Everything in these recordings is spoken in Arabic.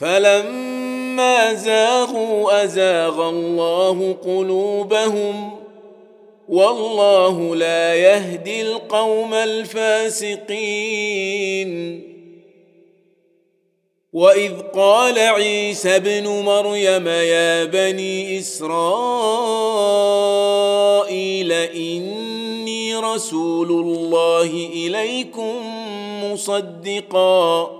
فلما زاغوا أزاغ الله قلوبهم والله لا يهدي القوم الفاسقين. وإذ قال عيسى ابن مريم يا بني إسرائيل إني رسول الله إليكم مصدقا.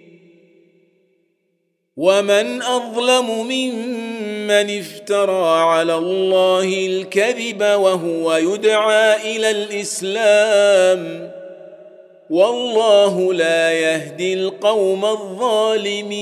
ومن اظلم ممن افترى على الله الكذب وهو يدعى إلى الاسلام والله لا يهدي القوم الظالمين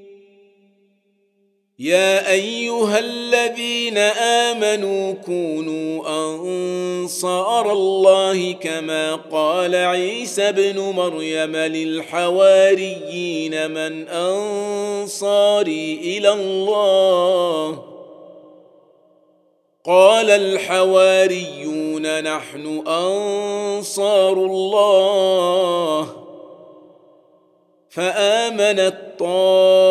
يا أيها الذين آمنوا كونوا أنصار الله كما قال عيسى ابن مريم للحواريين من أنصاري إلى الله. قال الحواريون نحن أنصار الله. فامنت طائفه